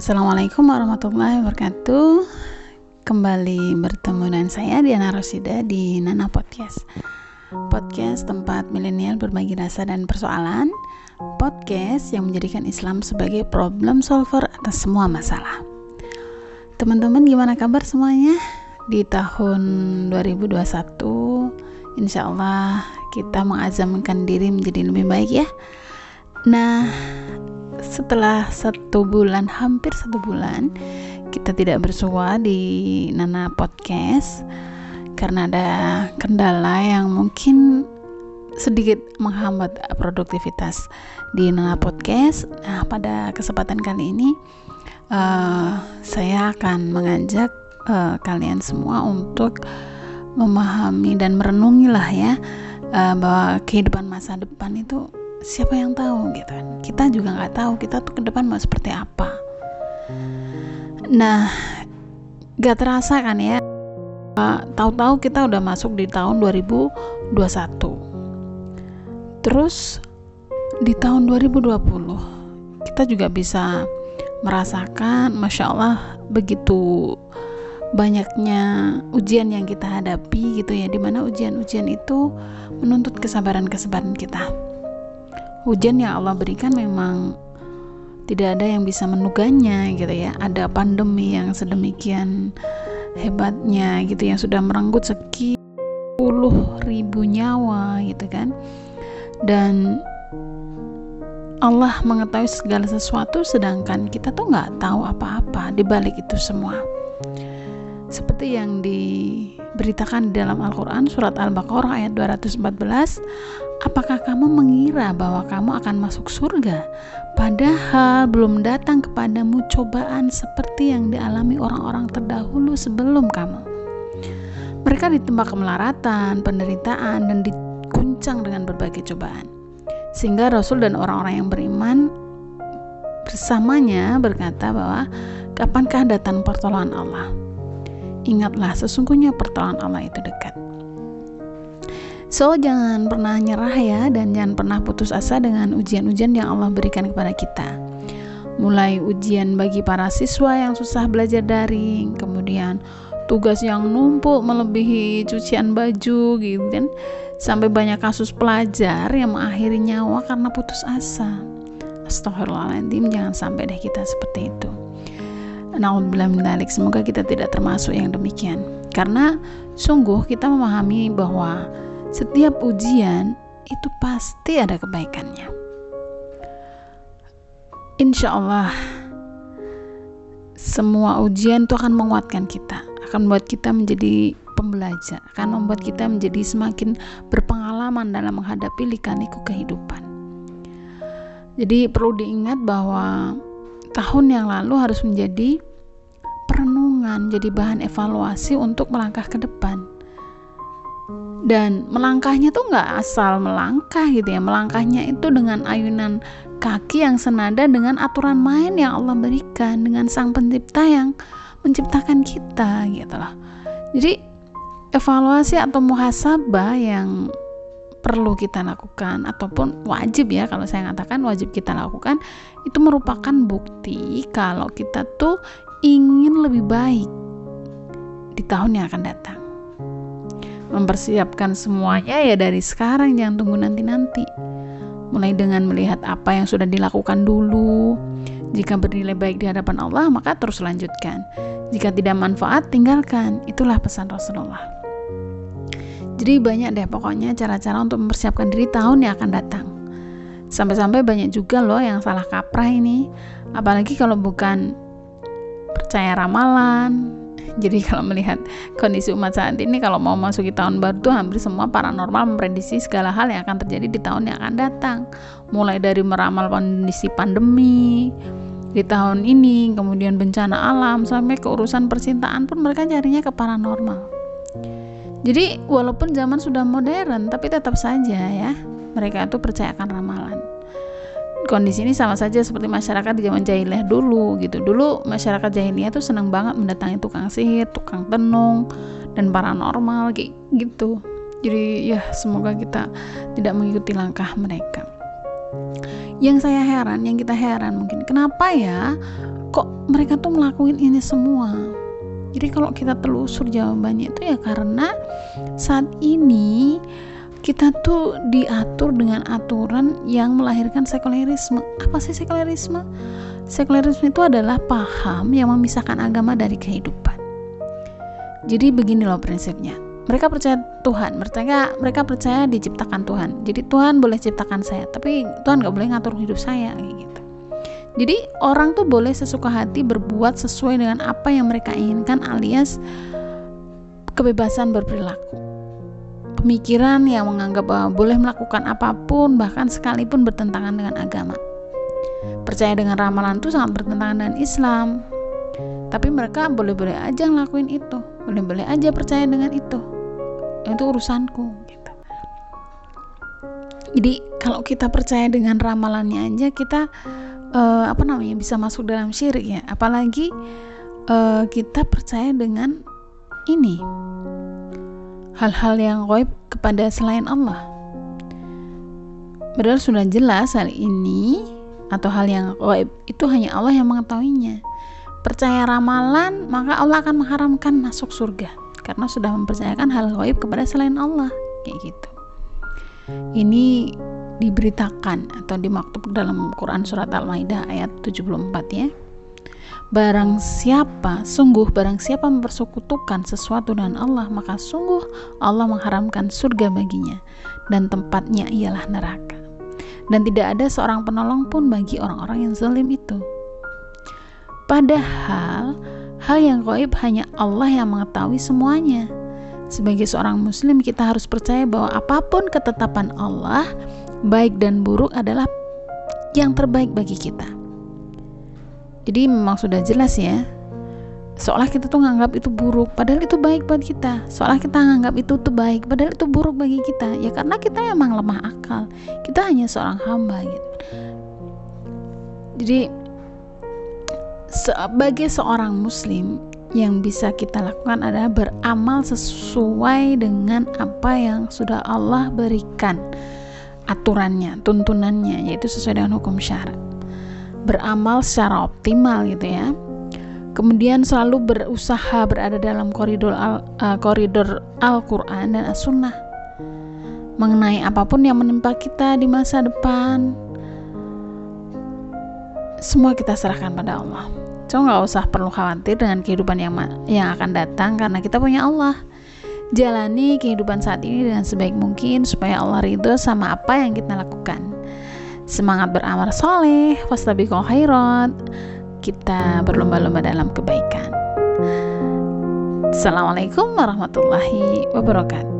Assalamualaikum warahmatullahi wabarakatuh. Kembali bertemu dengan saya Diana Rosida di Nana Podcast. Podcast tempat milenial berbagi rasa dan persoalan. Podcast yang menjadikan Islam sebagai problem solver atas semua masalah. Teman-teman gimana kabar semuanya? Di tahun 2021 Insya Allah kita mengazamkan diri menjadi lebih baik ya. Nah, setelah satu bulan, hampir satu bulan, kita tidak bersua di Nana Podcast karena ada kendala yang mungkin sedikit menghambat produktivitas di Nana Podcast. Nah, pada kesempatan kali ini, uh, saya akan mengajak uh, kalian semua untuk memahami dan merenungi lah ya uh, bahwa kehidupan masa depan itu siapa yang tahu gitu kan. Kita juga nggak tahu kita tuh ke depan mau seperti apa. Nah gak terasa kan ya. Tahu-tahu kita udah masuk di tahun 2021 terus di tahun 2020 kita juga bisa merasakan masya Allah begitu banyaknya ujian yang kita hadapi gitu ya di mana ujian-ujian itu menuntut kesabaran-kesabaran kita hujan yang Allah berikan memang tidak ada yang bisa menuganya gitu ya. Ada pandemi yang sedemikian hebatnya gitu yang sudah merenggut sekian puluh ribu nyawa gitu kan. Dan Allah mengetahui segala sesuatu sedangkan kita tuh nggak tahu apa-apa. Di balik itu semua seperti yang diberitakan di dalam Al-Quran surat Al-Baqarah ayat 214 Apakah kamu mengira bahwa kamu akan masuk surga, padahal belum datang kepadamu cobaan seperti yang dialami orang-orang terdahulu sebelum kamu? Mereka ditempa kemelaratan, penderitaan, dan diguncang dengan berbagai cobaan. Sehingga Rasul dan orang-orang yang beriman bersamanya berkata bahwa kapankah datang pertolongan Allah? Ingatlah sesungguhnya pertolongan Allah itu dekat. So, jangan pernah nyerah ya, dan jangan pernah putus asa dengan ujian-ujian yang Allah berikan kepada kita. Mulai ujian bagi para siswa yang susah belajar daring, kemudian tugas yang numpuk melebihi cucian baju gitu kan, sampai banyak kasus pelajar yang mengakhiri nyawa karena putus asa. Astagfirullahaladzim, jangan sampai deh kita seperti itu. Nauzubillah semoga kita tidak termasuk yang demikian. Karena sungguh kita memahami bahwa setiap ujian itu pasti ada kebaikannya. Insya Allah, semua ujian itu akan menguatkan kita, akan membuat kita menjadi pembelajar, akan membuat kita menjadi semakin berpengalaman dalam menghadapi lika-liku kehidupan. Jadi perlu diingat bahwa tahun yang lalu harus menjadi perenungan, jadi bahan evaluasi untuk melangkah ke depan dan melangkahnya tuh nggak asal melangkah gitu ya. Melangkahnya itu dengan ayunan kaki yang senada dengan aturan main yang Allah berikan dengan sang pencipta yang menciptakan kita gitu loh. Jadi evaluasi atau muhasabah yang perlu kita lakukan ataupun wajib ya kalau saya katakan wajib kita lakukan itu merupakan bukti kalau kita tuh ingin lebih baik di tahun yang akan datang mempersiapkan semuanya ya dari sekarang jangan tunggu nanti-nanti. Mulai dengan melihat apa yang sudah dilakukan dulu. Jika bernilai baik di hadapan Allah maka terus lanjutkan. Jika tidak manfaat tinggalkan. Itulah pesan Rasulullah. Jadi banyak deh pokoknya cara-cara untuk mempersiapkan diri tahun yang akan datang. Sampai-sampai banyak juga loh yang salah kaprah ini. Apalagi kalau bukan percaya ramalan jadi kalau melihat kondisi umat saat ini kalau mau masuki tahun baru tuh hampir semua paranormal memprediksi segala hal yang akan terjadi di tahun yang akan datang. Mulai dari meramal kondisi pandemi di tahun ini, kemudian bencana alam sampai ke urusan percintaan pun mereka carinya ke paranormal. Jadi walaupun zaman sudah modern tapi tetap saja ya mereka itu percayakan ramalan kondisi ini sama saja seperti masyarakat di zaman jahiliyah dulu gitu. Dulu masyarakat jahiliyah tuh senang banget mendatangi tukang sihir, tukang tenung dan paranormal gitu. Jadi ya semoga kita tidak mengikuti langkah mereka. Yang saya heran, yang kita heran mungkin kenapa ya kok mereka tuh melakukan ini semua jadi kalau kita telusur jawabannya itu ya karena saat ini kita tuh diatur dengan aturan yang melahirkan sekulerisme. Apa sih sekulerisme? Sekulerisme itu adalah paham yang memisahkan agama dari kehidupan. Jadi begini loh prinsipnya. Mereka percaya Tuhan, mereka mereka percaya diciptakan Tuhan. Jadi Tuhan boleh ciptakan saya, tapi Tuhan nggak boleh ngatur hidup saya gitu. Jadi orang tuh boleh sesuka hati berbuat sesuai dengan apa yang mereka inginkan alias kebebasan berperilaku. Pemikiran yang menganggap bahwa boleh melakukan apa pun bahkan sekalipun bertentangan dengan agama. Percaya dengan ramalan itu sangat bertentangan dengan Islam. Tapi mereka boleh-boleh aja ngelakuin itu, boleh-boleh aja percaya dengan itu. Itu urusanku gitu. Jadi kalau kita percaya dengan ramalannya aja kita uh, apa namanya bisa masuk dalam syirik ya apalagi uh, kita percaya dengan ini hal-hal yang gaib kepada selain Allah. Padahal sudah jelas hal ini atau hal yang gaib itu hanya Allah yang mengetahuinya. Percaya ramalan maka Allah akan mengharamkan masuk surga karena sudah mempercayakan hal gaib kepada selain Allah kayak gitu. Ini diberitakan atau dimaktub dalam Quran surat Al-Maidah ayat 74 ya. Barang siapa, sungguh barang siapa mempersekutukan sesuatu dengan Allah, maka sungguh Allah mengharamkan surga baginya dan tempatnya ialah neraka. Dan tidak ada seorang penolong pun bagi orang-orang yang zalim itu. Padahal hal yang gaib hanya Allah yang mengetahui semuanya. Sebagai seorang muslim kita harus percaya bahwa apa pun ketetapan Allah baik dan buruk adalah yang terbaik bagi kita. Jadi memang sudah jelas ya. Seolah kita tuh nganggap itu buruk, padahal itu baik buat kita. Seolah kita nganggap itu tuh baik, padahal itu buruk bagi kita. Ya karena kita memang lemah akal. Kita hanya seorang hamba gitu. Jadi sebagai seorang muslim yang bisa kita lakukan adalah beramal sesuai dengan apa yang sudah Allah berikan aturannya, tuntunannya yaitu sesuai dengan hukum syarat. Beramal secara optimal gitu ya. Kemudian selalu berusaha berada dalam koridor al, uh, koridor Al-Qur'an dan As-Sunnah. Mengenai apa pun yang menimpa kita di masa depan, semua kita serahkan pada Allah. So nggak usah perlu khawatir dengan kehidupan yang yang akan datang karena kita punya Allah jalani kehidupan saat ini dengan sebaik mungkin supaya Allah ridho sama apa yang kita lakukan. Semangat beramal soleh, wastabiqul khairat. Kita berlomba-lomba dalam kebaikan. Assalamualaikum warahmatullahi wabarakatuh.